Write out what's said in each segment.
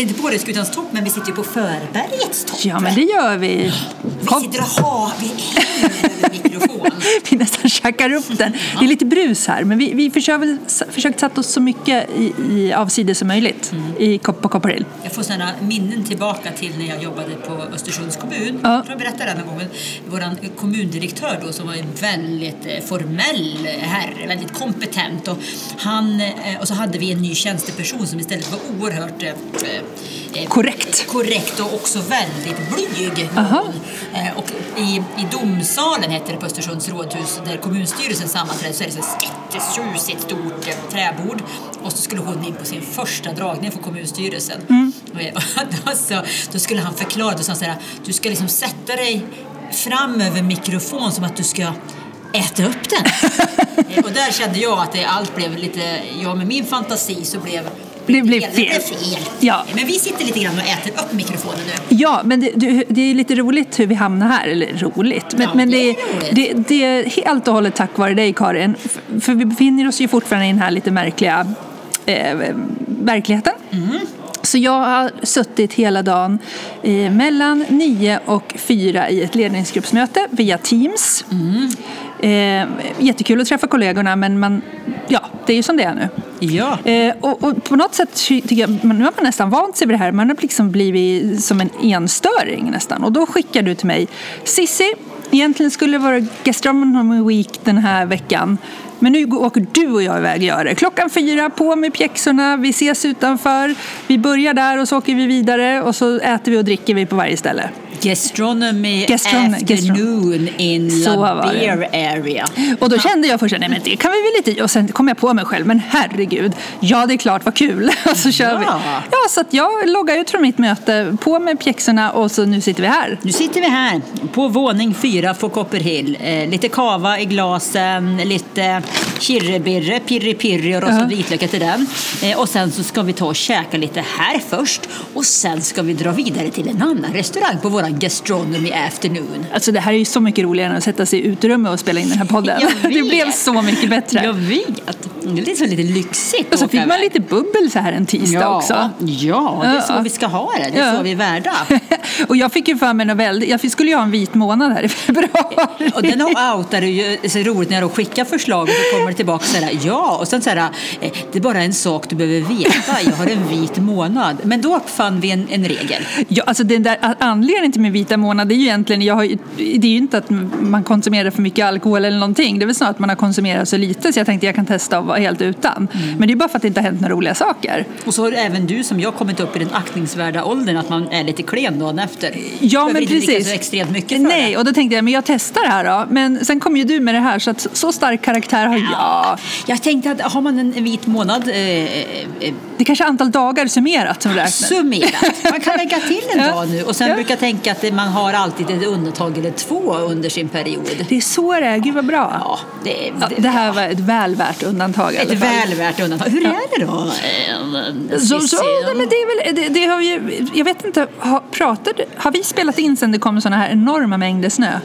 sitter inte på Rödskutans topp, men vi sitter ju på Förbergets topp. Ja, men det gör vi. Vi sitter och har, vi mikrofon. vi nästan tjackar upp den. Det är lite brus här, men vi, vi försöker, väl- försökt sätta oss så mycket i, i avsides som möjligt i, Kop- på Copperhill. Jag får sådana minnen tillbaka till när jag jobbade på Östersunds kommun. Ja. Jag tror jag berättade det någon gång. Vår kommundirektör då som var en väldigt eh, formell herre, väldigt kompetent. Och, han, eh, och så hade vi en ny tjänsteperson som istället var oerhört eh, Korrekt. korrekt och också väldigt blyg. Aha. Eh, Och i, i domsalen heter det på Östersunds rådhus där kommunstyrelsen sammanträder så är det så jättetjusigt stort träbord och så skulle hon in på sin första dragning för kommunstyrelsen. Och då, så, då skulle han förklara, då sa han så här, du ska liksom sätta dig fram över mikrofon som att du ska äta upp den. Och där kände jag att det, allt blev lite, ja med min fantasi så blev Det blev det fel. fel. Ja. Men vi sitter lite grann och äter upp mikrofonen nu. Ja, men det, du- det är lite roligt hur vi hamnar här. Eller roligt, men, Ja, men det det, är roligt. det, det är helt och hållet tack vare dig Karin. F- För vi befinner oss ju fortfarande i den här lite märkliga eh, verkligheten. Mm. Så jag har suttit hela dagen eh, mellan nio och fyra i ett ledningsgruppsmöte via Teams. Mm. Eh, jättekul att träffa kollegorna men man, ja, det är ju som det är nu. Ja. Eh, och, och på något sätt tycker jag, nu har man nästan vant sig vid det här. Man har liksom blivit som en enstöring nästan. Och då skickar du till mig, Sissi, egentligen skulle det vara Gastronomy Week den här veckan. Men nu åker du och jag iväg och gör det. Klockan fyra, på med pjäxorna, vi ses utanför. Vi börjar där och så åker vi vidare och så äter vi och dricker vi på varje ställe. Gastronomy Gastron- afternoon in La. Beer area. Och då kände jag först, nej men det kan vi väl inte Och sen kom jag på mig själv, men herregud, ja det är klart, vad kul. Och så kör vi. Ja. Ja, så jag loggar ut från mitt möte, på med pjäxorna och så nu sitter vi här. Nu sitter vi här på våning fyra på Copperhill. Eh, lite kava i glasen, lite kirrebirre, pirri-pirri och rostad Ja. vitlök till den. Eh, och sen så ska vi ta och käka lite här först och sen ska vi dra vidare till en annan restaurang på våran gastronomy afternoon. Alltså det här är ju så mycket roligare än att sätta sig i uterummet och spela in den här podden. Jag Det blev så mycket bättre. Jag vet. Det är så lite lyxigt. Och så fick man iväg. lite bubbel så här en tisdag ja, också. Ja, det är så Ja. vi ska ha det. Det är Ja. så vi är värda. och jag fick ju för mig något väldigt, jag skulle ju ha en vit månad här i februari. Och den outar du ju, så roligt när de skickar förslag och så kommer det tillbaka så här, ja, och sen så här, eh, det är bara en sak du behöver veta, jag har en vit månad. Men då uppfann vi en, en regel. Ja, alltså den där anledningen till min vita månad det är ju egentligen, jag har, det är ju inte att man konsumerar för mycket alkohol eller någonting. Det är väl snarare att man har konsumerat så lite så jag tänkte jag kan testa att vara helt utan. Men det är bara för att det inte har hänt några roliga saker. Och så har även du som jag kommit upp i den aktningsvärda åldern att man är lite klen dagen efter. Ja, men inte precis. så extremt mycket för Nej, det. och då tänkte jag, men jag testar det här då. Men sen kom ju du med det här, så att så stark karaktär har jag. Jag tänkte att har man en vit månad eh, eh, Det är kanske är antal dagar summerat som räknas. summerat, man kan lägga till en dag nu och sen Ja. brukar tänka att man har alltid ett undantag eller två under sin period. Det är så det är, gud vad bra. Ja, det, Ja, det här var ett väl värt undantag Ett väl värt undantag. Hur är det då? eh, Så, så, nej, men det är väl, det, det har ju- jag vet inte, har, pratade, har vi spelat in sen det kom såna här enorma mängder snö?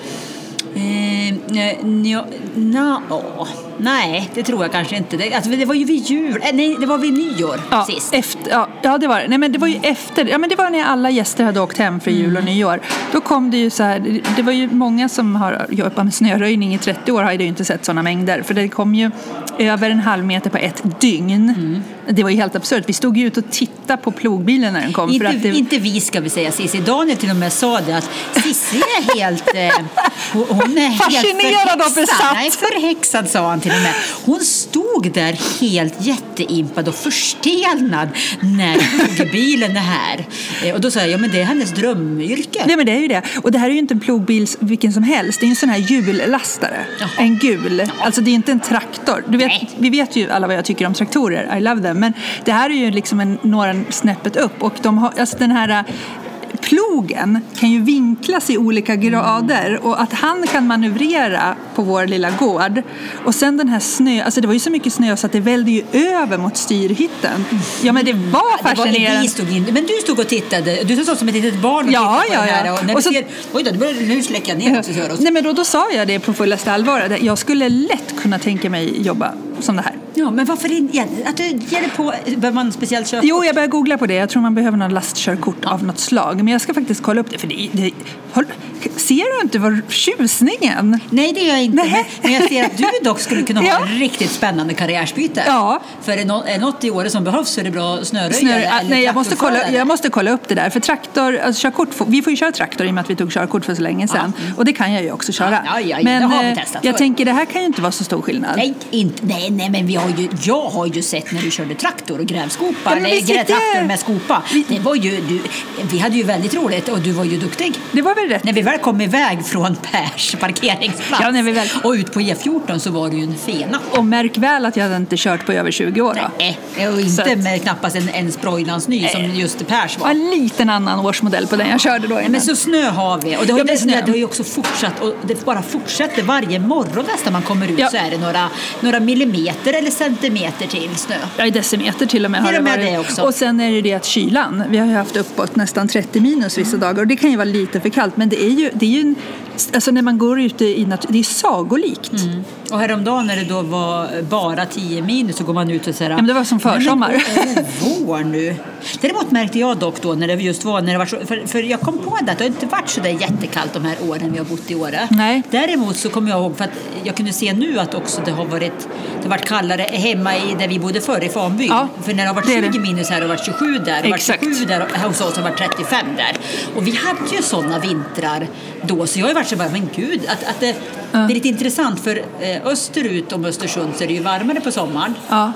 Eh, nja, na, åh, nej, det tror jag kanske inte. Det, alltså, det var ju vid jul, eh, nej, det var vid nyår Ja, sist. efter, ja, ja, det var det. Nej, men det var ju efter. Ja, men det var när alla gäster hade åkt hem för jul och Mm. nyår. Då kom det ju så här, det var ju många som har jobbat med snöröjning i 30 år har ju inte sett sådana mängder. För det kom ju över en halv meter på ett dygn. Mm. Det var ju helt absurt. Vi stod ju ute och tittade på plogbilen när den kom. Inte, för att det, inte vi ska vi säga Cissi. Daniel till och med sa det att Cissi är helt... Eh, hon- är Fascinerad och besatt. Nej, förhäxad sa han till och med. Hon stod där helt jätteimpad och förstelnad när bilen är här. Eh, och då sa jag, ja men det är hennes drömyrke. Nej men det är ju det. Och det här är ju inte en plogbil vilken som helst. Det är en sån här hjullastare. Jaha. En gul. Alltså det är inte en traktor. Du vet, Nej. vi vet ju alla vad jag tycker om traktorer. I love them. Men det här är ju liksom en, några snäppet upp. Och de har, alltså den här plogen kan ju vinklas i olika grader och att han kan manövrera på vår lilla gård. Och sen den här snö, alltså det var ju så mycket snö så att det vällde ju över mot styrhytten. Ja men det var Det var, fascinerande. vi stod in, men du stod och tittade. Du såg som ett litet barn och Ja, tittade på ja, det här. Och Och så- ser, oj då, nu släcker jag ner också. så hör oss. Nej, men då, då sa jag det på fullaste allvar. Jag skulle lätt kunna tänka mig jobba som det här. Ja, men varför in, att du ger dig på, behöver man speciellt körkort? Jo, jag börjar googla på det. Jag tror man behöver någon lastkörkort av något slag. Men jag ska faktiskt kolla upp det. För det, det, ser du inte vad tjusningen? Nej, det gör jag inte. Nej. Men jag ser att du dock skulle kunna ha Ja. ett riktigt spännande karriärsbyte. Ja. För är är något i år som behövs så är det bra snöröjare Snör, eller nej, jag måste, kolla, jag måste kolla upp det där. För traktor, alltså körkort, vi får ju köra traktor i och med att vi tog körkort för så länge sedan. Och det kan jag ju också köra. Ja, ja, ja, men det eh, jag tänker det här kan ju inte vara så stor skillnad. Nej, inte, nej, nej, men vi har ju, jag har ju sett när du körde traktor och grävskopa, Ja, det- grävtraktor med skopa. Det var ju, du, vi hade ju väldigt roligt och du var ju duktig. Det var väl rätt? När vi väl kom iväg från Pers parkeringsplats Ja, när vi väl- och ut på E14 så var du ju en fena. Och märk väl att jag hade inte kört på över 20 år. Då. Nej, och inte att- med knappast en, en Sproilans ny som just Pers Det var. en liten annan årsmodell på den jag körde då. innan. Men så snö har vi och det har, Ja, snö. det har ju också fortsatt och det bara fortsätter varje morgon nästan man kommer ut Ja. så är det några, några millimeter eller centimeter till snö. Ja, i decimeter till och med har Till det och med varit. det också. Och sen är det det att kylan, vi har ju haft uppåt nästan 30 minus vissa dagar och det kan ju vara lite för kallt men det är ju, det är ju en, alltså när man går ute i naturen, det är sagolikt. Mm. Och häromdagen när det då var bara 10 minus så går man ut och säger Ja, men det var som försommar. Det är vår nu. Däremot märkte jag dock då när det just var, när det var så, för, för jag kom på det att det inte varit så där jättekallt de här åren vi har bott i Åre. Nej. Däremot så kommer jag ihåg, för att jag kunde se nu att också det har varit, det har varit kallare hemma i där vi bodde förr i Fanby. Ja, för när det har varit det är 20 det. minus här har det varit 27 där, och varit Exakt. 27 där och hos oss har det varit 35 där. Och vi hade ju sådana vintrar då, så jag har ju varit så bara, men gud, att, att det, det är lite intressant för eh, österut om Östersund så är det ju varmare på sommaren Ja.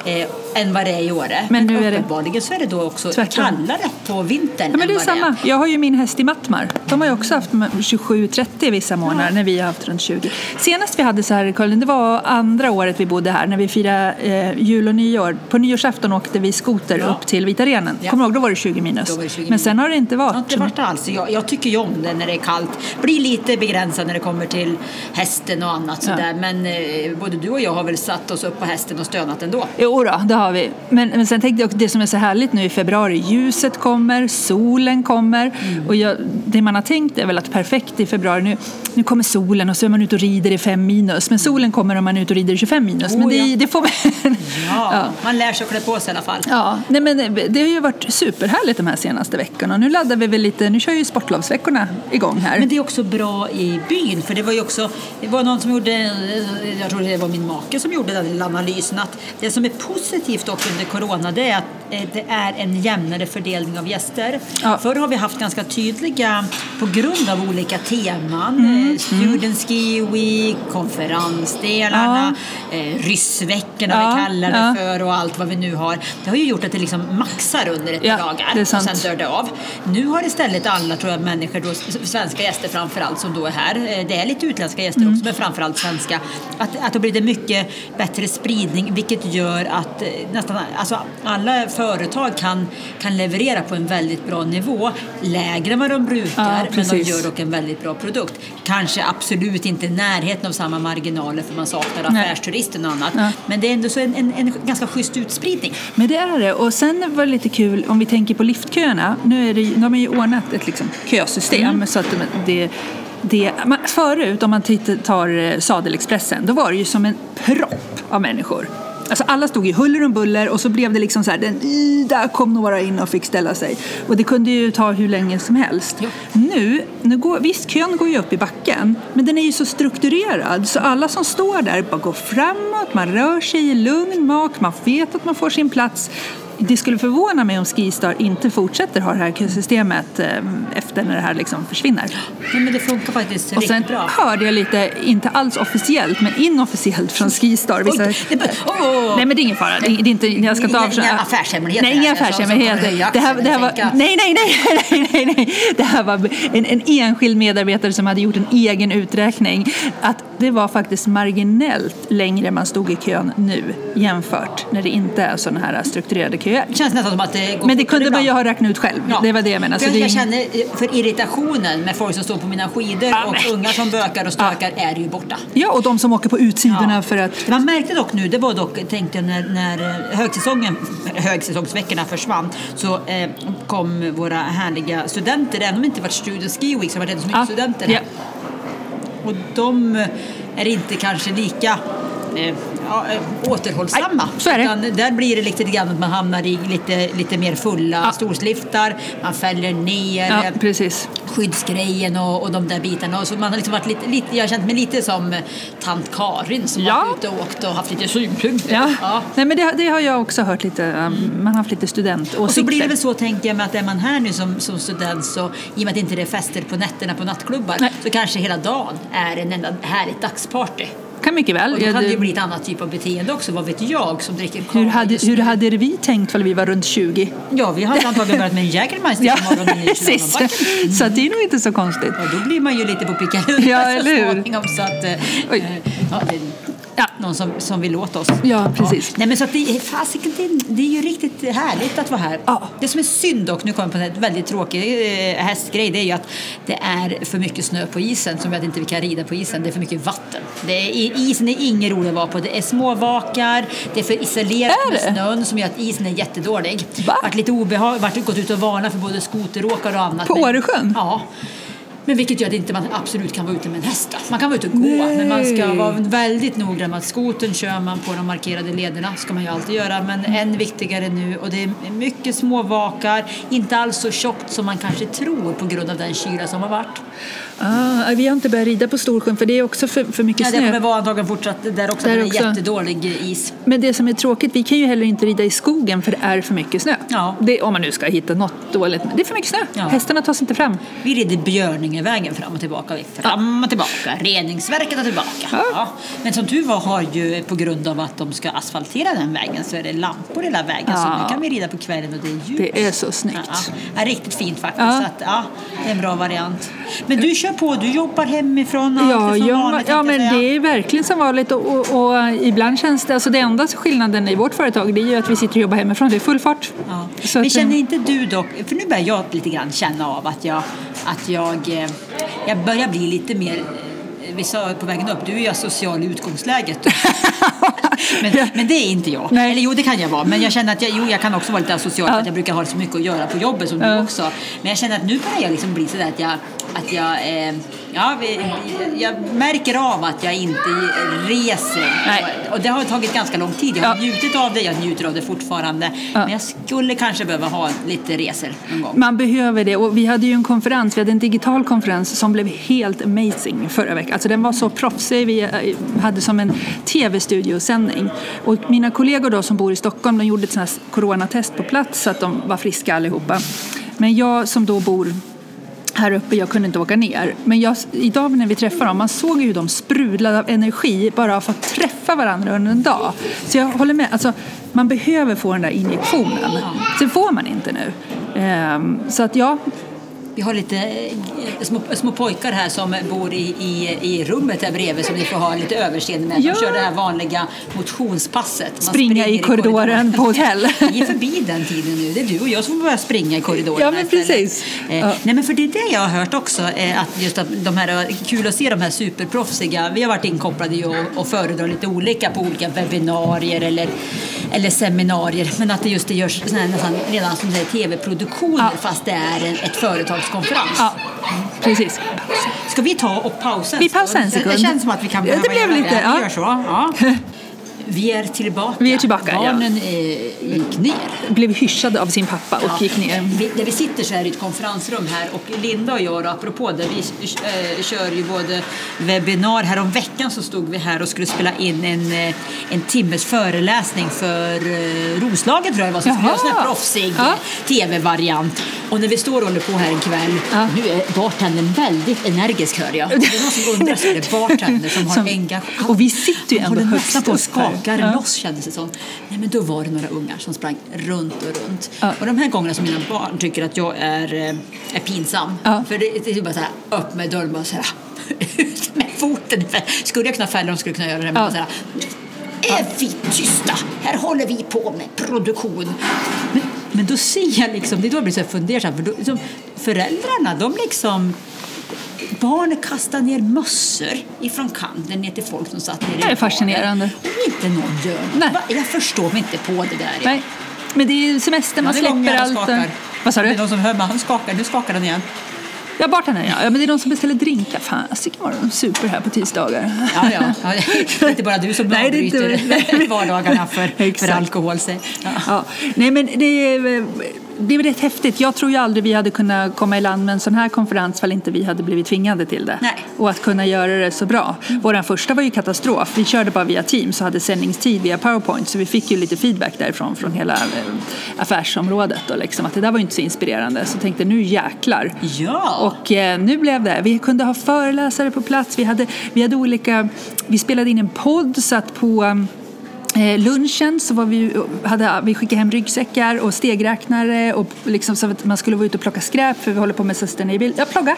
Än vad det är i Åre. Men nu är det- uppenbarligen så är det då också Tvärtom. kallare på vintern Ja, men det är samma. Jag har ju min häst i Mattmar. De har ju också haft 27-30 vissa månader när vi har haft runt 20. Senast vi hade så här i Kullen, det var andra året vi bodde här när vi firade eh, jul och nyår. På nyårsafton åkte vi skoter Ja. upp till Vita renen. Ja. Kommer du ihåg, då var det 20 minus. Det 20 Men sen har det inte Det har varit. inte varit alls. Jag, jag tycker ju om det när det är kallt. Blir lite begränsad när det kommer till hästen och annat Ja. sådär. Men eh, både du och jag har väl satt oss upp på hästen och stönat ändå. Jo då, det har vi. Men, men sen tänkte jag det som är så härligt nu i februari. Ljuset kommer, solen kommer. Mm. Och jag, det man har tänkt är väl att perfekt i februari. Nu, nu kommer solen och så är man ute och rider i 5 minus. Men solen kommer om man är ute och rider i 25 minus. men Oh, det, ja. det får man... Ja, Ja. man lär sig att klä på sig i alla fall. Ja, nej men det har ju varit superhärligt de här senaste veckorna. Nu laddar vi väl lite, nu kör ju sportlovsveckorna igång här. Men det är också bra i byn, för det var ju också, det var någon som gjorde, jag tror det var min make som gjorde den analysen, att det som är positivt dock under corona det är att eh, det är en jämnare fördelning av gäster. Ja. Förr har vi haft ganska tydliga, på grund av olika teman, Mm, eh, Student Ski Week, konferensdelarna, eh, ryssveckorna Ja, vi kallar det ja. för och allt vad vi nu har. Det har ju gjort att det liksom maxar under ett Ja, par dagar och sen dör det av. Nu har istället alla tror jag, människor, då, svenska gäster framförallt som då är här, det är lite utländska gäster Mm. också men framförallt svenska, att, att det blir det mycket bättre spridning vilket gör att nästan alltså, alla företag kan, kan leverera på en väldigt bra nivå, lägre än vad de brukar Ja, men de gör dock en väldigt bra produkt. Kanske absolut inte i närheten av samma marginaler för man saknar Nej. affärsturisten och annat Ja. men det är ändå så en, en, en ganska schysst utspridning. Men det är det. Och sen var det lite kul om vi tänker på liftköerna. Nu är det, de har ju ordnat ett liksom, kösystem Mm. så att det, det, man, förut om man tittar, tar eh, Sadelexpressen då var det ju som en propp av människor. Alltså alla stod i huller om buller och så blev det liksom så här, den, "Y, där kom några in och fick ställa sig. Och det kunde ju ta hur länge som helst. Ja. Nu, nu går, visst kön går ju upp i backen, men den är ju så strukturerad så alla som står där bara går framåt, man rör sig i lugn mak, man vet att man får sin plats. Det skulle förvåna mig om Skistar inte fortsätter ha det här kösystemet eh, efter när det här liksom försvinner. Nej, men det funkar faktiskt Och sen riktigt bra. hörde jag lite, inte alls officiellt, men inofficiellt från Skistar. Vissa... Oj, det åh! Nej men det är ingen fara, det är, inte, jag ska Inga- avslöja. inga affärshemligheter Nej, inga affärshemligheter. Det här, det här var, nej, nej, nej, nej, nej. Det här var en, en enskild medarbetare som hade gjort en egen uträkning. Att det var faktiskt marginellt längre man stod i kön nu jämfört när det inte är sådana här strukturerade köer. Det känns nästan som att det går Men det kunde man ju ha räknat ut själv. Ja. Det var det jag menade. För jag, jag känner för irritationen med folk som står på mina skidor Ja, och men- ungar som bökar och stökar är ju borta. Ja, och de som åker på utsidorna Ja. för att... Det man märkte dock nu, det var dock, tänkte jag, när, när eh, högsäsongen, högsäsongsveckorna försvann så eh, kom våra härliga studenter, även om det inte varit Student Ski Week så var det ändå så mycket Ja, studenter här. ja. Och de är inte kanske lika ja, eh, återhållsamma. Nej, så är det. Utan där blir det lite grann att man hamnar i lite, lite mer fulla Ja. storsliftar, man fäller ner Ja, eh, precis. skyddsgrejen och, och de där bitarna. Och så man har liksom varit lite, lite, jag har känt mig lite som eh, tant Karin som Ja. har varit ute och åkt och haft lite synpunkter. Ja. Ja. Nej, men det, det har jag också hört lite. Man har haft lite studentåsikter. Och så blir det väl så tänker jag med att är man här nu som, som student så i och med att inte det är fester på nätterna på nattklubbar Nej. så kanske hela dagen är en enda härligt dagsparty. Kan mycket väl. Och då Ja, kan det ju det- bli ett annat typ av beteende också, vad vet jag som dricker hur, hade, hur hade vi tänkt om vi var runt 20? Ja, vi hade antagligen börjat med en Jägermeister Ja, på morgonen i precis. Slalombacken. Så det är nog inte så konstigt. Och då blir man ju lite på pickalurven Ja, så småningom. Så att, eh, Oj. eh, ja, det, Ja. någon som, som vill åt oss. Ja, precis. Nej, men så att det, fasiken, det, det är ju riktigt härligt att vara här. Ja. Det som är synd dock, nu kommer jag på en väldigt tråkig eh, hästgrej, det är ju att det är för mycket snö på isen som gör att inte vi kan rida på isen. Det är för mycket vatten. Det är, isen är ingen rolig att vara på. Det är små vakar, det är för isolerat Är med snön som gör att isen är jättedålig. Va? Vart lite obehag, vart gått ut och varnat för både skoteråkare och annat. På Åresjön? Ja. Men vilket gör att inte man absolut kan vara ute med en häst. då. Man kan vara ute och gå, Nej. men man ska vara väldigt noggrann med att skoten kör man på de markerade lederna. ska man ju alltid göra, men än viktigare nu. Och det är mycket småvakar, inte alls så tjockt som man kanske tror på grund av den kyla som har varit. Ah, vi har inte börjat rida på Storsjön för det är också för, för mycket Ja, det snö. kommer vara antagligen fortsatt där också, Där det är också. jättedålig is. Men det som är tråkigt, vi kan ju heller inte rida i skogen för det är för mycket snö. Ja. Det, om man nu ska hitta något dåligt. Det är för mycket snö. Ja. Hästarna tar sig inte fram. Vi rider Björningevägen fram och tillbaka. Fram och tillbaka. Reningsverket och tillbaka. Ja. Men som tur var har ju på grund av att de ska asfaltera den vägen så är det lampor hela vägen. Så nu kan vi rida på kvällen och det är ljus. Det är så snyggt. Ja, riktigt fint faktiskt. Så att, ja, det är en bra variant. Men du kör på, du jobbar hemifrån och Ja, ja, vanligt, ja men det är verkligen som vanligt och, och, och ibland känns det, alltså det enda skillnaden i vårt företag det är ju att vi sitter och jobbar hemifrån, det är full fart. Ja. Så Men att, känner inte du dock, för nu börjar jag lite grann känna av att jag, att jag, eh, jag börjar bli lite mer eh, vi sa på vägen upp, du är ju social i utgångsläget. men, men det är inte jag. Nej. Eller jo, det kan jag vara. Men jag känner att jag, jo, jag kan också vara lite asocial för Ja. att jag brukar ha så mycket att göra på jobbet som Ja. du också. Men jag känner att nu börjar jag liksom bli sådär att jag, att jag, eh, ja, vi- jag märker av att jag inte reser. Nej. Och det har tagit ganska lång tid. Jag har Ja. njutit av det, jag njuter av det fortfarande. Ja. Men jag skulle kanske behöva ha lite resor någon gång. Man behöver det och vi hade ju en konferens, vi hade en digital konferens som blev helt amazing förra veckan. Alltså den var så proffsig, vi eh, hade som en tv-studiosändning. Och mina kollegor då som bor i Stockholm, de gjorde ett sånt här coronatest på plats så att de var friska allihopa. Men jag som då bor här uppe, jag kunde inte åka ner. Men jag, idag när vi träffade dem, man såg ju hur de sprudlade av energi bara av att träffa varandra under en dag. Så jag håller med, alltså, man behöver få den där injektionen. Det får man inte nu. Ehm, så att ja, Vi har lite eh, små, små pojkar här som bor i, i, i rummet här bredvid som ni får ha lite överseende med. Ja. De kör det här vanliga motionspasset. Man Springa i korridoren på hotell. Vi är förbi den tiden nu. Det är du och jag som får börja springa i korridoren. Ja, men precis. Eh, Ja. Nej, men för det är det jag har hört också. Eh, att just att de här, kul att se de här superproffsiga. Vi har varit inkopplade och, och föredrar lite olika på olika webbinarier eller, eller seminarier. Men att det just det görs såna här, nästan redan som tv-produktioner Ja. fast det är en, ett företagskonferens. ja, precis. Ska vi ta och pausa Vi pausar en sekund. Det känns som att vi kan Ja, det behöva blev lite, det. ja. Vi gör så. Ja. Vi är tillbaka. Vi är tillbaka, ja. Barnen eh, gick ner. Blev hyschad av sin pappa och Ja. gick ner. Vi, där vi sitter så här i ett konferensrum här och Linda och jag, då, apropå det, vi eh, kör ju både webbinar. Här om veckan så stod vi här och skulle spela in en, eh, en timmes föreläsning för eh, Roslagen tror jag det var, som skulle göra en proffsig Ja. tv-variant. Och när vi står och på här en kväll, Ja. nu är bartendern väldigt energisk hör jag. Det är någon som undrar så är det bartender som har Som- engagemang. och vi sitter ju ändå högst nästan på upp här. skakar Ja. loss kändes det som. Nej men då var det några ungar som sprang runt och runt. Ja. Och de här gångerna som mina barn tycker att jag är, eh, är pinsam. För det, det är bara så här, upp med dörren och så här, ut med foten. Skulle jag kunna fälla dem skulle jag kunna göra det. Men Ja. så här, är vi tysta? Här håller vi på med produktion. Men, men då ser jag liksom, det är då jag blir så fundersam. För då, liksom, föräldrarna, de liksom Barnen kastar ner mössor ifrån kanten ner till folk som satt ner i Det är fascinerande. Och inte någon gör något. Nej. Jag förstår mig inte på det där. Nej. Men det är semester, man Ja, släpper allt. skakar. Vad sa Det är du? någon som hör mig, han skakar. Nu skakar den igen. Ja, bartendern ja. ja. Men det är de som beställer drinkar. Fasiken vad de super här på tisdagar. Ja, ja. ja. Det är inte bara du som Nej, det inte- vardagarna för, för alkohol. Ja. Ja. Nej, men det är, det är rätt häftigt. Jag tror ju aldrig vi hade kunnat komma i land med en sån här konferens ifall inte vi hade blivit tvingade till det. Nej. Och att kunna göra det så bra. Vår första var ju katastrof. Vi körde bara via Teams och hade sändningstid via Powerpoint så vi fick ju lite feedback därifrån från hela eh, affärsområdet. Och liksom, att det där var ju inte så inspirerande. Så tänkte nu jäklar. Ja. Och eh, nu blev det. Vi kunde ha föreläsare på plats. Vi hade, vi hade olika, vi spelade in en podd så att på Eh, lunchen så var vi, hade, vi skickade hem ryggsäckar och stegräknare och liksom så att man skulle vara ute och plocka skräp för vi håller på med sustainable. Ja, plogga.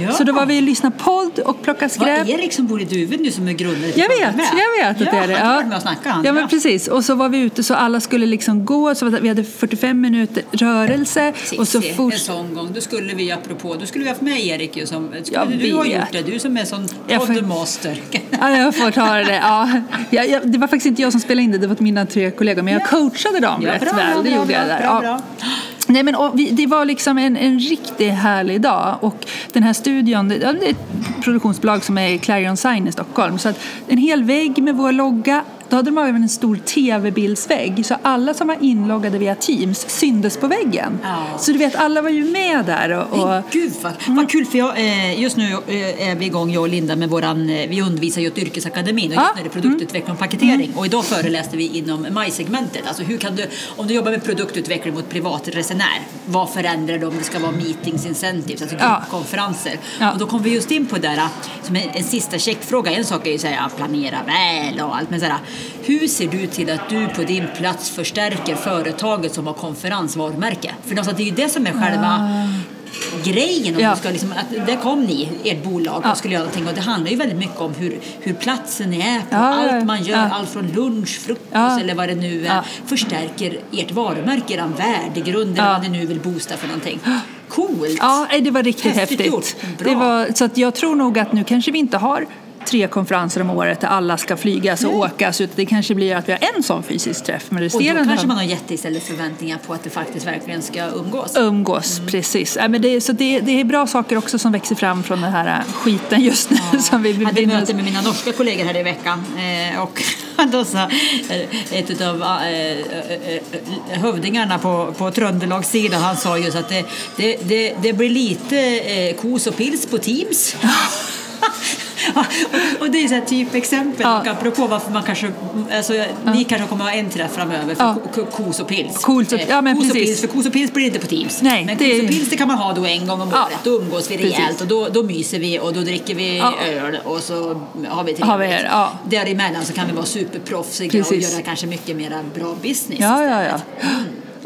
Ja. Så då var vi och lyssnade podd och plockade Vad skräp. Erik som bor i Duved nu som är grundare till Jag vet, jag vet att det är det. Ja, han med och snackat han. Ja, men precis. Och så var vi ute så alla skulle liksom gå. Så vi hade 45 minuter rörelse. och så fort... en sån gång, då skulle vi apropå, då skulle vi haft med Erik ju som, skulle Jag du ha gjort det, du som är sån Jag får- poddmaster. Ja, jag får ta det. Ja. Jag, jag, det var faktiskt inte jag som spelade in det, det var mina tre kollegor. Men jag coachade dem Ja, rätt bra, väl. det bra, gjorde jag bra, där. bra, ja. bra. Nej, men, och vi, det var liksom en, en riktigt härlig dag. Och den här studion, det, det är ett produktionsbolag som är Clarion Sign i Stockholm. Så att en hel vägg med vår logga. Då hade de även en stor tv-bildsvägg. Så alla som var inloggade via Teams syndes på väggen. Ja. Så du vet, alla var ju med där. Och, och, gud vad, vad kul för jag, eh, just nu eh, är vi igång jag och Linda med våran, eh, vi undervisar ju åt yrkesakademin och just Ja. nu är det produktutveckling och paketering och idag föreläste vi inom MAI-segmentet. Alltså hur kan du, om du jobbar med produktutveckling mot privatresenär, vad förändrar du om det ska vara meetings incentives, alltså gruppkonferenser? Ja. Och då kom vi just in på det där, som en, en sista checkfråga. En sak är ju att planera väl och allt, men så här, hur ser du till att du på din plats förstärker företaget som har konferensvarumärke? För det är ju det som är själva grejen. Om Ja. du ska liksom, att där kom ni, ert bolag, och skulle göra någonting. Och det handlar ju väldigt mycket om hur, hur platsen är på Ja, ja, allt man gör, ja. allt från lunch, frukost Ja. eller vad det nu är, Ja. förstärker ert varumärke, er värdegrund eller Ja. vad ni nu vill boosta för någonting. Coolt! Ja, det var riktigt Häftigt häftigt. Det var, så att jag tror nog att nu kanske vi inte har tre konferenser om året där alla ska flygas och åkas utan det kanske blir att vi har en sån fysisk träff med och då kanske man har gett istället förväntningar på att det faktiskt verkligen ska umgås. umgås. Precis. Ja, men det, så det, det är bra saker också som växer fram från den här äh, skiten just nu som vi Jag hade möte med mina norska kollegor här i veckan eh, och då sa eh, ett av hövdingarna på, på Tröndelagssidan, han sa just att det, det, det, det blir lite eh, kos och pils på Teams. och det är här typexempel Ja. och apropå varför man kanske, alltså, ni kanske kommer att ha en träff framöver för Ja. ko- kos och pils. Kos och- Eh, ja, men kos och precis. pils, för kos och pils blir det inte på Teams. Nej, men det- kos och pils det kan man ha då en gång om Ja. året. Då umgås vi Precis. rejält och då, då myser vi och då dricker vi Ja. öl och så har vi trevligt. Ja. Däremellan så kan vi vara superproffsiga Precis. och göra kanske mycket mer bra business Ja, ja, ja. istället.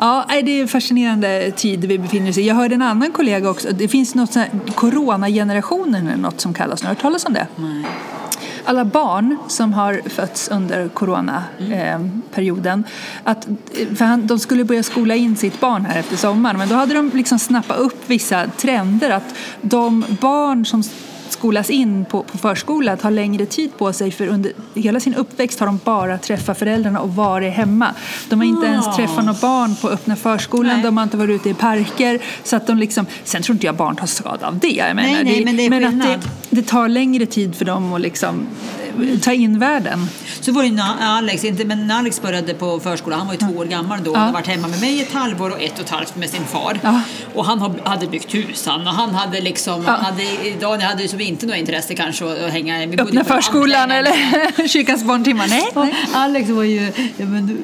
Ja, det är en fascinerande tid vi befinner oss i. Jag hörde en annan kollega också. Det finns något sånt här, coronagenerationen eller något som kallas. Har du hört talas om det? Nej. alla barn som har fötts under coronaperioden, att, för han, de skulle börja skola in sitt barn här efter sommaren, men då hade de liksom snappat upp vissa trender, att de barn som skolas in på, på förskola tar längre tid på sig för under hela sin uppväxt har de bara träffat föräldrarna och varit hemma. De har inte ens Ah. träffat några barn på öppna förskolan, Nej. de har inte varit ute i parker. Så att de liksom, sen tror inte jag barn tar skada av det. Jag menar, Nej, nej, men det är att skillnad. det, det tar längre tid för dem att liksom ta in världen. Så var det när Alex, inte, men när Alex började på förskolan, han var ju två år gammal då, Ja. hade varit hemma med mig ett halvår och ett och ett halvt med sin far. Ja. Och han har- hade byggt hus han, och han hade liksom, Ja. han hade, Daniel hade som inte något intresse kanske att att hänga, vi bodde Öppna förskolan eller kyrkans barntimmar. Nej, nej. Alex var ju ja, men,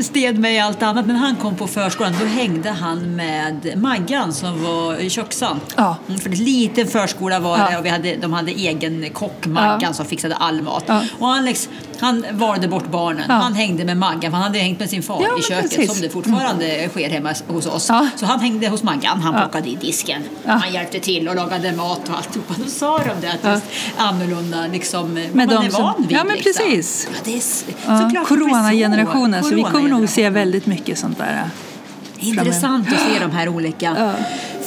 sted med i allt annat, men han kom på förskolan. Då hängde han med Maggan som var köksan. Ja. Mm, för en liten förskola var det och vi hade, de hade egen kock, Maggan, som fixade all mat. Ja. Och Alex, han valde bort barnen. Ja. Han hängde med Maggan, han hade hängt med sin far Ja, i köket, precis. som det fortfarande sker hemma hos oss. Ja. Så han hängde hos Maggan, han plockade i disken, han hjälpte till och lagade mat och alltihopa. Då sa de det, att Ja. just annorlunda liksom, Med man de är som- van vid. Ja, men liksom. precis. S- Ja, såklart det blir Coronagenerationen, så vi kommer nog se Coronagenerationen. väldigt mycket sånt där. Intressant att se de här olika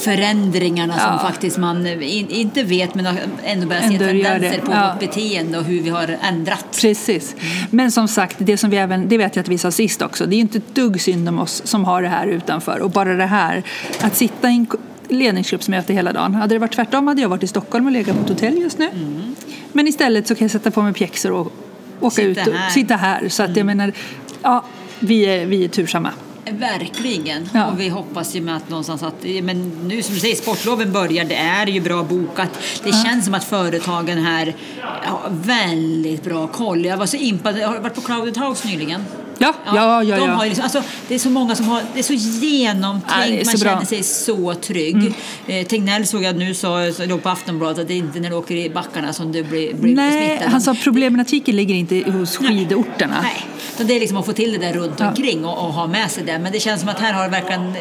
förändringarna som Ja. faktiskt man in, inte vet men ändå börjar se Ändå gör tendenser på Ja. vårt beteende och hur vi har ändrat. Precis. Men som sagt, det som vi även, det vet jag att vi sa sist också, det är inte ett dugg synd om oss som har det här utanför. Och bara det här, att sitta i en, ledningsgruppsmöte hela dagen. Hade det varit tvärtom hade jag varit i Stockholm och legat på ett hotell just nu. Men istället så kan jag sätta på mig pjäxor och åka Sitta ut och här. sitta här. Så att jag menar, ja, vi är, vi är tursamma. Verkligen. Ja. Och vi hoppas ju med att någonstans att, men nu som du säger, sportloven börjar, det är ju bra bokat. Det känns som att företagen här har väldigt bra koll. Jag var så impad, jag har varit på Crowded House nyligen. Ja, ja, ja. de ja. Har liksom, alltså, det är så många som har, det är så genomtänkt, Ja, är man så bra. känner sig så trygg. Mm. Eh, Tegnell såg jag nu, sa, så låg på Aftonbladet, att det är inte när du åker i backarna som du blir, blir Nej, smittad. han sa problematiken ligger inte hos skidorterna. Nej, så det är liksom att få till det där runt Ja. omkring och, och ha med sig det. Men det känns som att här har verkligen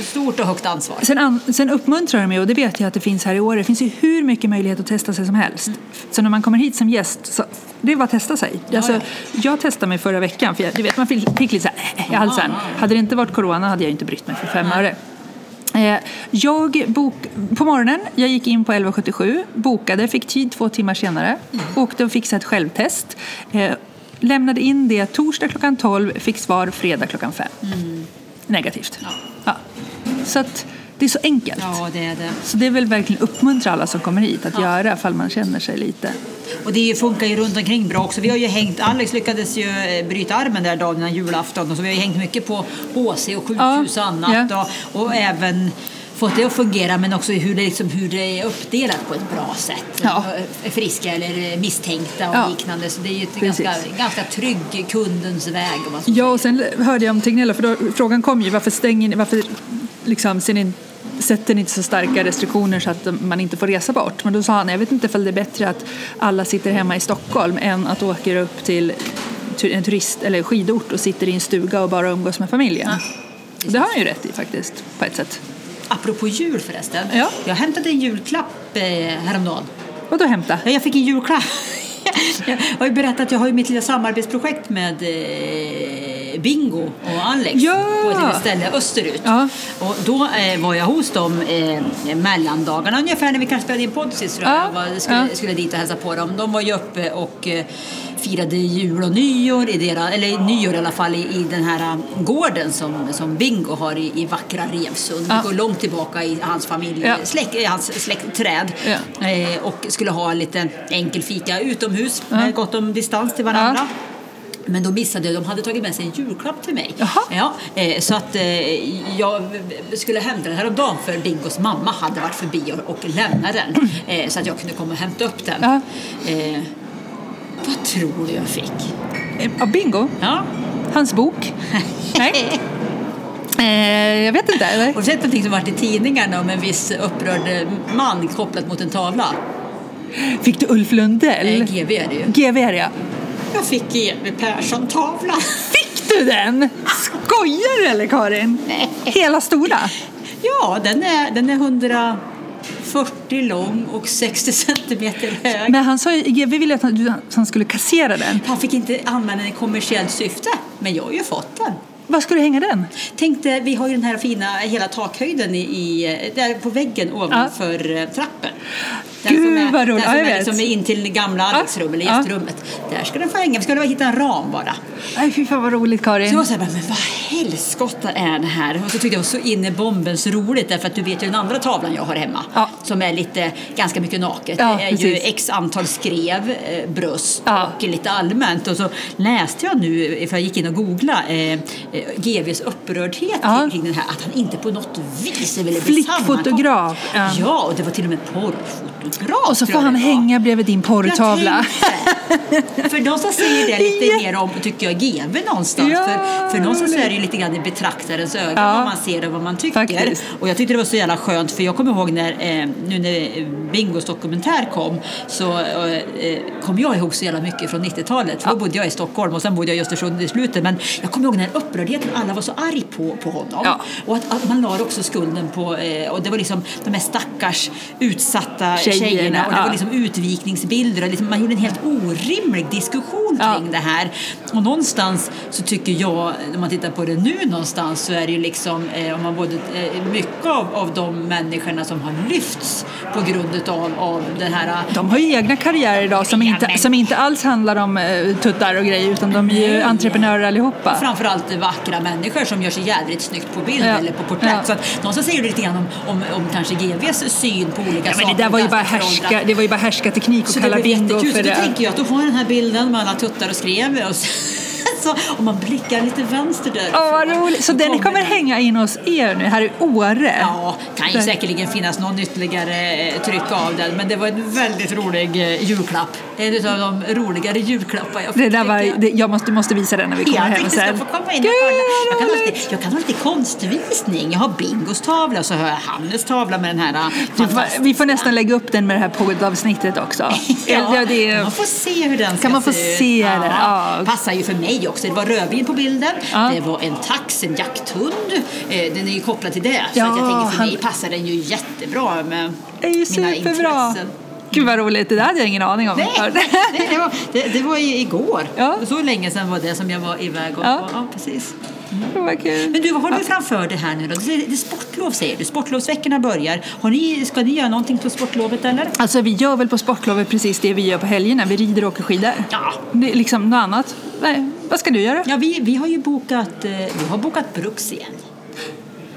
stort och högt ansvar. Sen, an, sen uppmuntrar de mig, och det vet jag att det finns här i år, det finns ju hur mycket möjlighet att testa sig som helst. Så när man kommer hit som gäst, så det är bara att testa sig. Alltså, ja. Jag testade mig förra veckan, för jag, du vet, man fick, fick lite så här, äh, i halsen. Hade det inte varit corona hade jag inte brytt mig för fem öre. Eh, Jag bok, på morgonen, jag gick in på 1177, bokade, fick tid två timmar senare, åkte och fixade ett självtest. Eh, Lämnade in det torsdag klockan 12, fick svar fredag klockan 5. Negativt. Ja. Så att det är så enkelt. Ja, det är det. Så det är väl verkligen uppmuntra alla som kommer hit att göra ifall man känner sig lite... Och det funkar ju runt omkring bra också. Vi har ju hängt, Alex lyckades ju eh, bryta armen där dagen innan julafton så vi har ju hängt mycket på HC och sjukhus Ja, och annat ja. och, och även fått det att fungera men också hur det, liksom, hur det är uppdelat på ett bra sätt. Ja. Friska eller misstänkta och Ja. liknande. Så det är ju ett ganska, ganska trygg kundens väg. Om man Ja, och sen hörde jag om Tegnell, för då, frågan kom ju varför stänger ni, varför liksom, ser ni, sätter ni inte så starka restriktioner så att man inte får resa bort? Men då sa han, jag vet inte ifall det är bättre att alla sitter hemma i Stockholm än att åka upp till en turist eller skidort och sitter i en stuga och bara umgås med familjen. det har han ju rätt i faktiskt, på ett sätt. Apropå jul förresten. Ja. Jag hämtade en julklapp eh, häromdagen. Vadå hämta? Ja, Jag fick en julklapp. Jag har ju berättat att jag har ju mitt lilla samarbetsprojekt med eh, Bingo och Alex Ja. på ett litet ställe österut. Ja. Och då eh, var jag hos dem eh, mellandagarna ungefär när vi kanske spelade in podd sist. Ja. jag var, skulle, Ja. skulle dit och hälsa på dem. De var ju uppe och eh, firade jul och nyår, i deras, eller nyår i alla fall, i, i den här eh, gården som, som Bingo har i, i vackra Revsund. Ja. Går långt tillbaka i hans familj, Ja. släkt, hans släktträd. Ja. Eh, och skulle ha en liten enkel fika utomhus Ja. med gott om distans till varandra. Ja. Men de missade, de hade tagit med sig en julklapp till mig. Jaha. Ja, eh, så att eh, jag skulle hämta den häromdagen för Bingos mamma hade varit förbi och, och lämnat den. Eh, så att jag kunde komma och hämta upp den. Ja. Eh, tror du jag fick? Eh, Av Bingo? Ja. Hans bok? Nej. Eh, jag vet inte. Eller? Har du sett någonting som varit i tidningarna om en viss upprörd eh, man kopplat mot en tavla? Fick du Ulf Lundell? Eh, GV är det ju. GV är det ja. Jag fick GV Persson-tavla. Fick du den? Skojar du eller Karin? Nej. Hela stora? Ja, den är, den är 140 lång och 60 centimeter hög. Men han sa ju, GV ville att han, han skulle kassera den. Han fick inte använda den i kommersiellt syfte, men jag har ju fått den. Var ska du hänga den? Tänkte, vi har ju den här fina hela takhöjden i, i, där på väggen ovanför ja. trappen. Den Gud, som är, vad roligt. Den som Ja, är liksom in till gamla Alex rum, eller gästrummet. Där ska den få hänga. Vi skulle bara hitta en ram bara. Nej, fy fan vad roligt Så jag Karin. var så här, men vad helskotta är det här? Och så tyckte jag var så inne bombens roligt därför att du vet ju den andra tavlan jag har hemma Ja. som är lite, ganska mycket naket. Ja, det är ju x antal skrev, eh, bröst Ja. och lite allmänt. Och så läste jag nu, för jag gick in och googlade, eh, eh, GVs upprördhet kring den här, att han inte på något vis ville bli Flickfotograf. sammankoppad. Ja. Ja, och det var till och med porrfotograf. Och så får jag han var. hänga bredvid din porrtavla. För någonstans säger det lite Ja. mer om, tycker jag, GV någonstans. Ja, för, för någonstans är det ju lite grann i betraktarens ögon Ja. vad man ser och vad man tycker. Faktiskt. Och jag tyckte det var så jävla skönt för jag kommer ihåg när, eh, nu när Bingos dokumentär kom så eh, kom jag ihåg så jävla mycket från 90-talet. För då bodde jag i Stockholm och sen bodde jag i Östersund i slutet. Men jag kommer ihåg den här upprördheten, alla var så arg på, på honom. Ja. Och att, att man la också skulden på, eh, och det var liksom de här stackars utsatta Tjejerna, tjejerna, och det ja. var liksom utvikningsbilder och liksom, man gjorde en helt orimlig diskussion Ja. kring det här. Och någonstans så tycker jag, när man tittar på det nu någonstans, så är det ju liksom, eh, om man både, eh, mycket av, av de människorna som har lyfts på grund av, av den här De har ju egna karriärer idag som Ja, inte, som inte alls handlar om eh, tuttar och grejer utan de är ju entreprenörer allihopa. framförallt vackra människor som gör sig jädrigt snyggt på bild Ja. eller på porträtt. Ja. Så att någonstans säger det lite grann om, om, om kanske GVs syn på olika Ja, saker. men det där var ju bara härska, det var ju bara härskarteknik att Så det kalla bingo för Så då det. tänker jag att du får den här bilden med alla tuttar och skrev och så, så, om man blickar lite vänster där. Åh, vad roligt. Så den kommer hänga in hos er nu här i Åre? Ja, kan ju säkerligen finnas någon ytterligare eh, tryck av den, men det var en väldigt rolig eh, julklapp. En av de roligare julklappar jag fick. Det där var, jag. det, jag måste, du måste visa den när vi kommer Ja, hem sen. få komma in och kolla. Jag kan, lite, jag kan ha lite konstvisning. Jag har Bingos tavla och så har jag Hannes tavla med den här eh, får, vi får nästan lägga upp den med det här poddavsnittet också. Ja, det är, man får se hur den ska Kan man få se ut. se den? Ja. Passar ju för mig också. Det var rödvin på bilden, Ja. det var en tax, en jakthund. Eh, Den är ju kopplad till det. Så Ja, att jag tänker för han- mig passar den ju jättebra med det är ju mina superbra. intressen. Gud vad roligt, det där hade jag ingen aning om. Nej, nej, det, var, det, det var igår. Ja. Så länge sedan var det som jag var iväg och... Ja. och ja precis. Var kul. Men du, vad har du framför dig här nu då? Det är sportlov säger du. Sportlovsveckorna börjar. Har ni, ska ni göra någonting på sportlovet eller? Alltså vi gör väl på sportlovet precis det vi gör på helgerna. Vi rider och åker skidor. Ja. Det liksom något annat. Nej, vad ska du göra? Ja, vi, vi har ju bokat, eh, vi har bokat Bruks igen.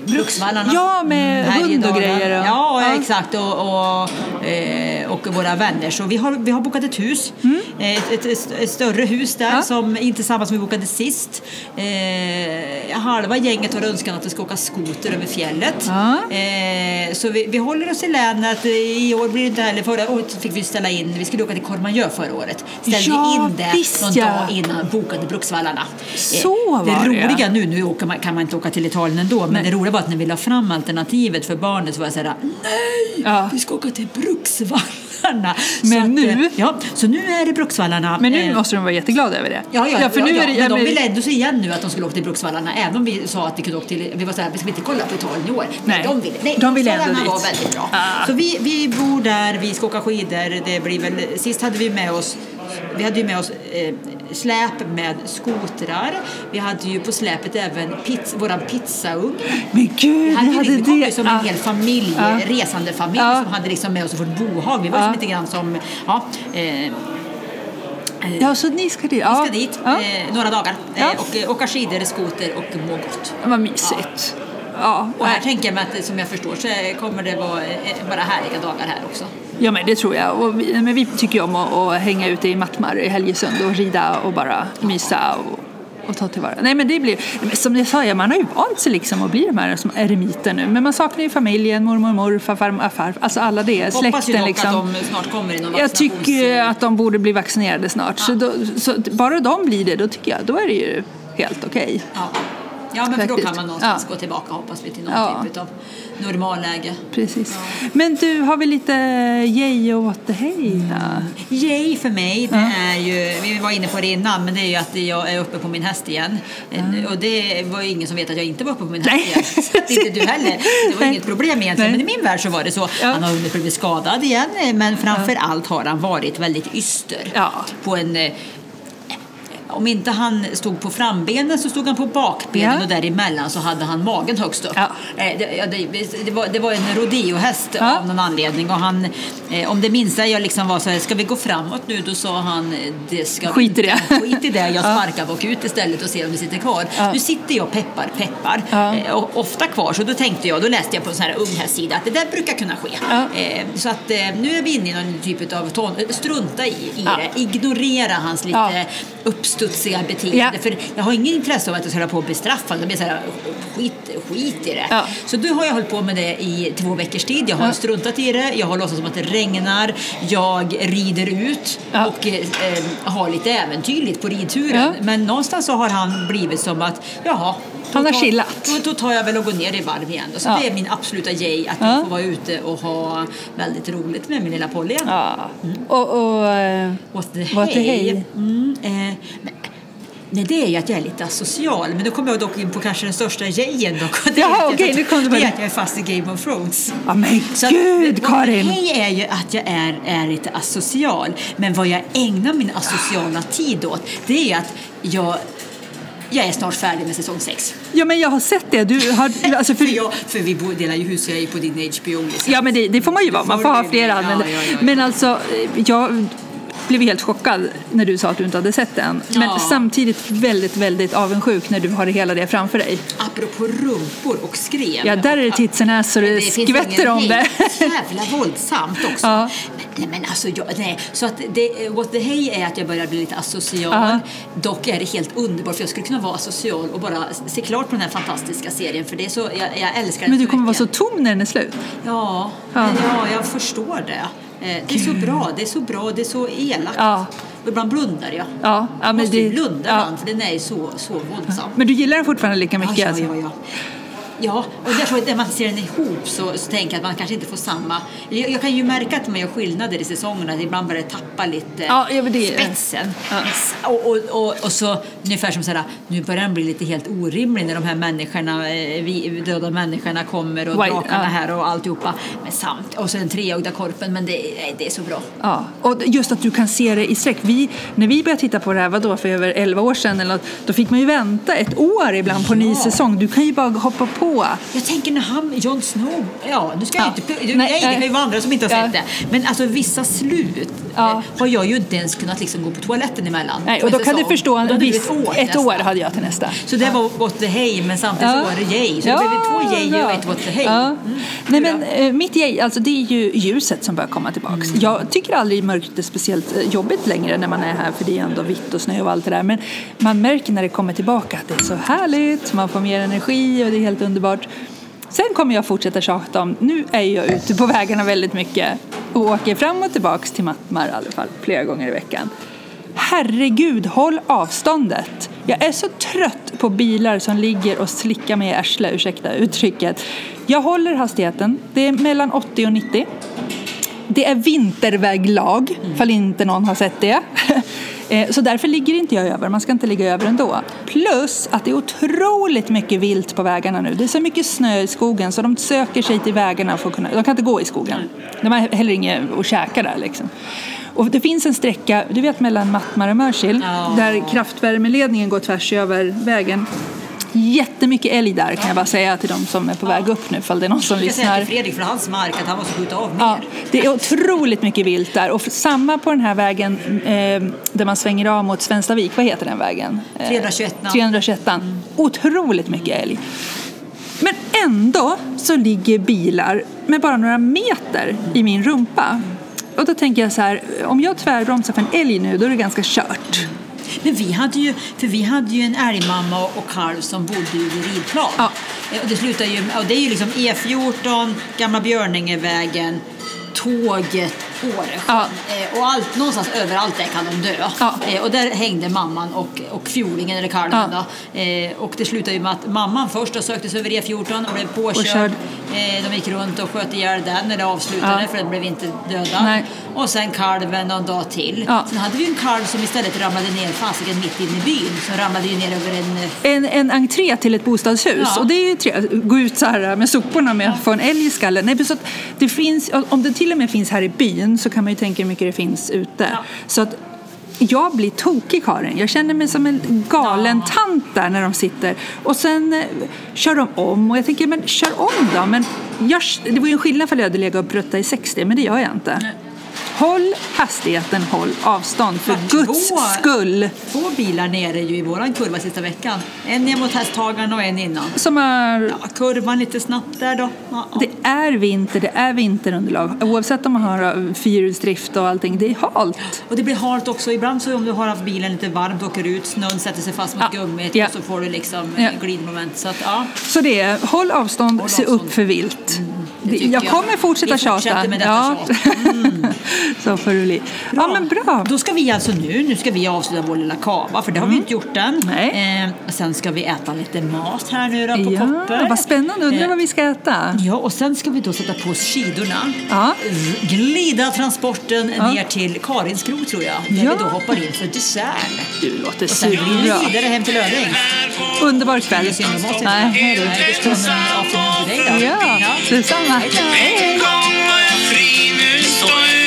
Bruksvallarna. Ja, med Mm, hund och grejer och- Ja, Ja. exakt. Och, och, eh, och våra vänner. Så vi har, vi har bokat ett hus. Eh, Ett, ett, ett, ett större hus där. Ja. som inte samma som vi bokade sist. Eh, halva gänget har önskat att det ska åka skoter över fjället. Ja. Eh, så vi, vi håller oss i länet. I år blir det inte heller. Förra året fick vi ställa in. Vi skulle åka till Courmayeur förra året. Ställde Ja, in det visst, någon ja. dag innan bokade Bruksvallarna. Så det var det. roliga nu, nu åker man, kan man inte åka till Italien ändå, men Nej. det roliga var att när vi la fram alternativet för barnet så var jag såhär, nej, Ja. vi ska åka till Bruksvallarna. Men så att, nu- eh, Ja, så nu är det Bruksvallarna. Men nu eh, måste de vara jätteglada över det. Ja, ja, för ja, nu ja. är det, men de men- ville ändå igen nu att de skulle åka till Bruksvallarna även om vi sa att vi kunde åka till, vi var såhär, vi ska inte kolla på Italien i år. Nej. de ville, nej, De ville ändå Bruksvallarna dit. var väldigt bra. Ah. Så vi, vi bor där, vi ska åka skidor, det blir väl, sist hade vi med oss vi hade ju med oss eh, släp med skotrar. Vi hade ju på släpet även pizza, våran pizzaugn. Men gud, Vi, hade ju, hade vi kom det. som en Ja. hel familj, Ja. resande familj Ja. som hade liksom med oss vårt bohag. Vi var Ja. som lite grann som, ja, eh, Ja, så ni ska dit? vi Ja. ska dit Ja. eh, några dagar Ja. eh, och eh, åka skidor, skoter och må gott. Vad mysigt. Ja. Och här tänker jag mig att som jag förstår så kommer det vara eh, bara härliga dagar här också. ja, men det tror jag. Och vi, men vi tycker om att, att hänga ute i Mattmar i Helgesund och rida och bara mysa och, och ta tillvara. Nej, men det blir, som jag sa, ja, man har ju vant sig liksom att bli de här som eremiter nu. Men man saknar ju familjen, mormor, morfar, farmor, farfar, alltså alla det, Hoppas ju släkten dock liksom. att de snart kommer i någon Jag tycker att de borde bli vaccinerade snart. Så, då, så bara de blir det, då tycker jag, då är det ju helt okej. Ja. Ja, men för då kan Faktiskt. man någonstans Ja. gå tillbaka hoppas vi till någon Ja. typ av normalläge. Precis. Men du, har vi lite yay och hey? då? Yay för mig, det är ju, vi var inne på det innan, men det är ju att jag är uppe på min häst igen. En- Och det var ju ingen som vet att jag inte var uppe på min häst igen. Inte du heller. Det var Nej. inget problem egentligen, Nej. men i min värld så var det så. Ja. Han har hunnit blivit skadad igen, men framför allt har han varit väldigt yster. Ja. På en eh, om inte han stod på frambenen så stod han på bakbenen Ja. och däremellan så hade han magen högst upp. Ja. Eh, Det, det, det, var, det var en rodeohäst Ja. av någon anledning och han, eh, om det minsta jag liksom var så här, ska vi gå framåt nu? Då sa han, eh, det ska Skit i det. Skit i det, jag Ja. sparkar bak ut istället och ser om vi sitter kvar. Nu sitter jag peppar, peppar, och ofta kvar. Så då tänkte jag, då läste jag på en sån här unghästsida att det där brukar kunna ske. Så att nu är vi inne i någon typ av ton, strunta i, i det, ignorera hans lite Ja. Uppstudsiga beteende. Ja. För jag har ingen intresse av att jag ska hålla på och bestraffa. Det blir så här, skit, skit i det. Ja. Så då har jag hållit på med det i två veckors tid. Jag har Ja. struntat i det, jag har låtsats som att det regnar, jag rider ut och eh, har lite äventyrligt på ridturen. Men någonstans så har han blivit som att, jaha, Han har chillat. Då, då tar jag väl och går ner i varv igen. Då. Så Ja. det är min absoluta yay, att Ja. jag får vara ute och ha väldigt roligt med min lilla Polly. Ja. Och, och, eh, What the What the hey. hey. Mm, eh, Nej, det är ju att jag är lite asocial. Men då kommer jag dock in på kanske den största grejen dock. Det är Jaha, att jag- okej, nu kom du Det är att jag är fast i Game of Thrones. Ja men Så att- gud vad- Karin! Det är ju att jag är, är lite asocial. Men vad jag ägnar min asociala tid åt, det är att jag, jag är snart färdig med säsong 6. Ja men jag har sett det. Du har, alltså För, för, jag, för vi delar ju hus, jag är på din HBO-licens. Ja, men det, det får man ju vara. Man får ha flera användare. ja, ja, ja. Men alltså, eh, jag blev helt chockad när du sa att du inte hade sett den. Men Ja. samtidigt väldigt, väldigt avundsjuk när du har hela det framför dig. Apropå rumpor och skrev. Ja, där är det tits och näs och det finns skvätter om det. Jävla våldsamt också. Ja. Nej, men alltså, jag, nej. Så att det, what the hey är att jag börjar bli lite asocial. Ja. Dock är det helt underbart för jag skulle kunna vara asocial och bara se klart på den här fantastiska serien för det är så, jag, jag älskar den Men du så kommer vara så tom när den är slut. Ja, Ja. Men ja, jag förstår det. Eh, Det är så bra, det är så bra, det är så elakt. Ja. Och ibland blundar jag. Ja, ja, men måste det- blunda ja. ibland för den är så, så våldsam. Men du gillar den fortfarande lika mycket? Ja, ja, alltså? ja, ja. Ja, och jag tror att när man ser den ihop så, så tänker jag att man kanske inte får samma... Jag, jag kan ju märka att man gör skillnader i säsongerna, att ibland börjar det tappa lite Ja, ja, det- spetsen. Ja. Och, och, och, och så ungefär som sådär, nu börjar den bli lite helt orimlig när de här människorna, eh, vi, döda människorna kommer och White, drakarna ja. här och alltihopa. Men samt, och så den treögda korpen, men det, är- det är så bra. Ja, och just att du kan se det i sträck. Vi, när vi började titta på det här, vadå, för över 11 år sedan, eller något, då fick man ju vänta ett år ibland på en ny Ja. säsong. Du kan ju bara hoppa på. Jag tänker när han, Jon Snow, ja nu ska jag Ja. inte, Nej, nej, det kan ju andra som inte har Ja. sett det. Men alltså vissa slut Ja. har jag ju inte ens kunnat liksom gå på toaletten emellan. Nej, och då kan du förstå, en viss, blivit ett år hade jag till nästa. Så det var what the hey, men samtidigt så var det yay. Så det blev två yay bra. och ett what the hey. Ja. Mm. Nej, men, eh, mitt yay, alltså, det är ju ljuset som börjar komma tillbaks. Mm. Jag tycker aldrig mörkret är speciellt eh, jobbigt längre när man är här för det är ändå vitt och snö och allt det där. Men man märker när det kommer tillbaka att det är så härligt, man får mer energi och det är helt underbart. Sen kommer jag fortsätta tjata om, nu är jag ute på vägarna väldigt mycket och åker fram och tillbaks till Mattmar i alla fall flera gånger i veckan. Herregud, håll avståndet! Jag är så trött på bilar som ligger och slickar mig i arslet, ursäkta uttrycket. Jag håller hastigheten, det är mellan 80 och 90. Det är vinterväglag, fall inte någon har sett det. Eh, Så därför ligger inte jag över, man ska inte ligga över ändå. Plus att det är otroligt mycket vilt på vägarna nu. Det är så mycket snö i skogen så de söker sig till vägarna för att kunna, de kan inte gå i skogen. De har heller inget att käka där liksom. Och det finns en sträcka, du vet mellan Mattmar och Mörsil, Ja. där kraftvärmeledningen går tvärs över vägen. Jättemycket älg där kan jag bara säga till de som är på väg upp nu, ifall det är någon som Jag ska säga lyssnar. till Fredrik från hans mark att han måste skjuta av mer. Ja, det är otroligt mycket vilt där. Och samma på den här vägen eh, där man svänger av mot Svenstavik. Vad heter den vägen? Eh, 321. 321. Otroligt mycket älg. Men ändå så ligger bilar med bara några meter i min rumpa. Och då tänker jag så här, om jag tvärbromsar för en älg nu då är det ganska kört. Men vi hade ju, för vi hade ju en älgmamma och kalv som bodde ju vid Ridplan. Ja. Eh, Och det slutar ju, och det är ju liksom E14, Gamla Björningevägen, tåget, Åresjön. Ja. Eh, Och allt, någonstans överallt där kan de dö. Ja. Eh, Och där hängde mamman och, och fjolingen eller kalven. Ja. Eh, Och det slutade ju med att mamman först då sökte sig över E14 och blev Och påkörd. körd. Eh, De gick runt och sköt ihjäl den när det avslutade Ja. för den blev inte dödad. Nej. Och sen kalven någon dag till. Ja. Sen hade vi en kalv som istället ramlade ner fasiken mitt inne i byn. Som ramlade ju ner över en... En, en entré till ett bostadshus. Ja. Och det är ju tre, gå ut så här med soporna med att få en älg i skallen. Nej, så det finns, om det till och med finns här i byn så kan man ju tänka hur mycket det finns ute. Ja. Så att jag blir tokig Karin. Jag känner mig som en galen Ja. tant där när de sitter. Och sen eh, kör de om och jag tänker, men kör om då. Men jag, det var ju en skillnad för jag hade legat och pruttat i 60, men det gör jag inte. Nej. Håll hastigheten, håll avstånd för Ja, Guds två- skull. Två bilar nere ju i våran kurva sista veckan. En ner mot hästhagaren och en innan. Som är Ja, kurvan lite snabbt där då. Ja, ja. Det är vinter, det är vinterunderlag. Oavsett om man har eh, fyrhjulsdrift och allting, det är halt. Och det blir halt också. Ibland så om du har haft bilen lite varmt, åker ut, snön sätter sig fast mot Ja. gummit och så får du liksom Ja. glidmoment. Så att, ja. Så det är, håll avstånd, Håll se avstånd. upp för vilt. Det jag kommer fortsätta Vi tjata. med detta ja. tjat. Så får det bli. Ja, men bra. Då ska vi alltså nu, nu ska vi avsluta vår lilla kava för det har vi inte gjort än. Nej. Eh, sen ska vi äta lite mat här nu då på Ja, Kopper. vad spännande. Undrar Eh, vad vi ska äta. Ja, och sen ska vi då sätta på oss skidorna. Ja. Glida transporten Ja. ner till Karinskrog tror jag. Där Ja. vi då hoppar in för dessert. Du låter Och sen blir det vidare hem till Löding. Underbar kväll. Är. Nej, det vara en afternoon för dig då. Ja, detsamma. Hej då. En gång var jag fri, nu står jag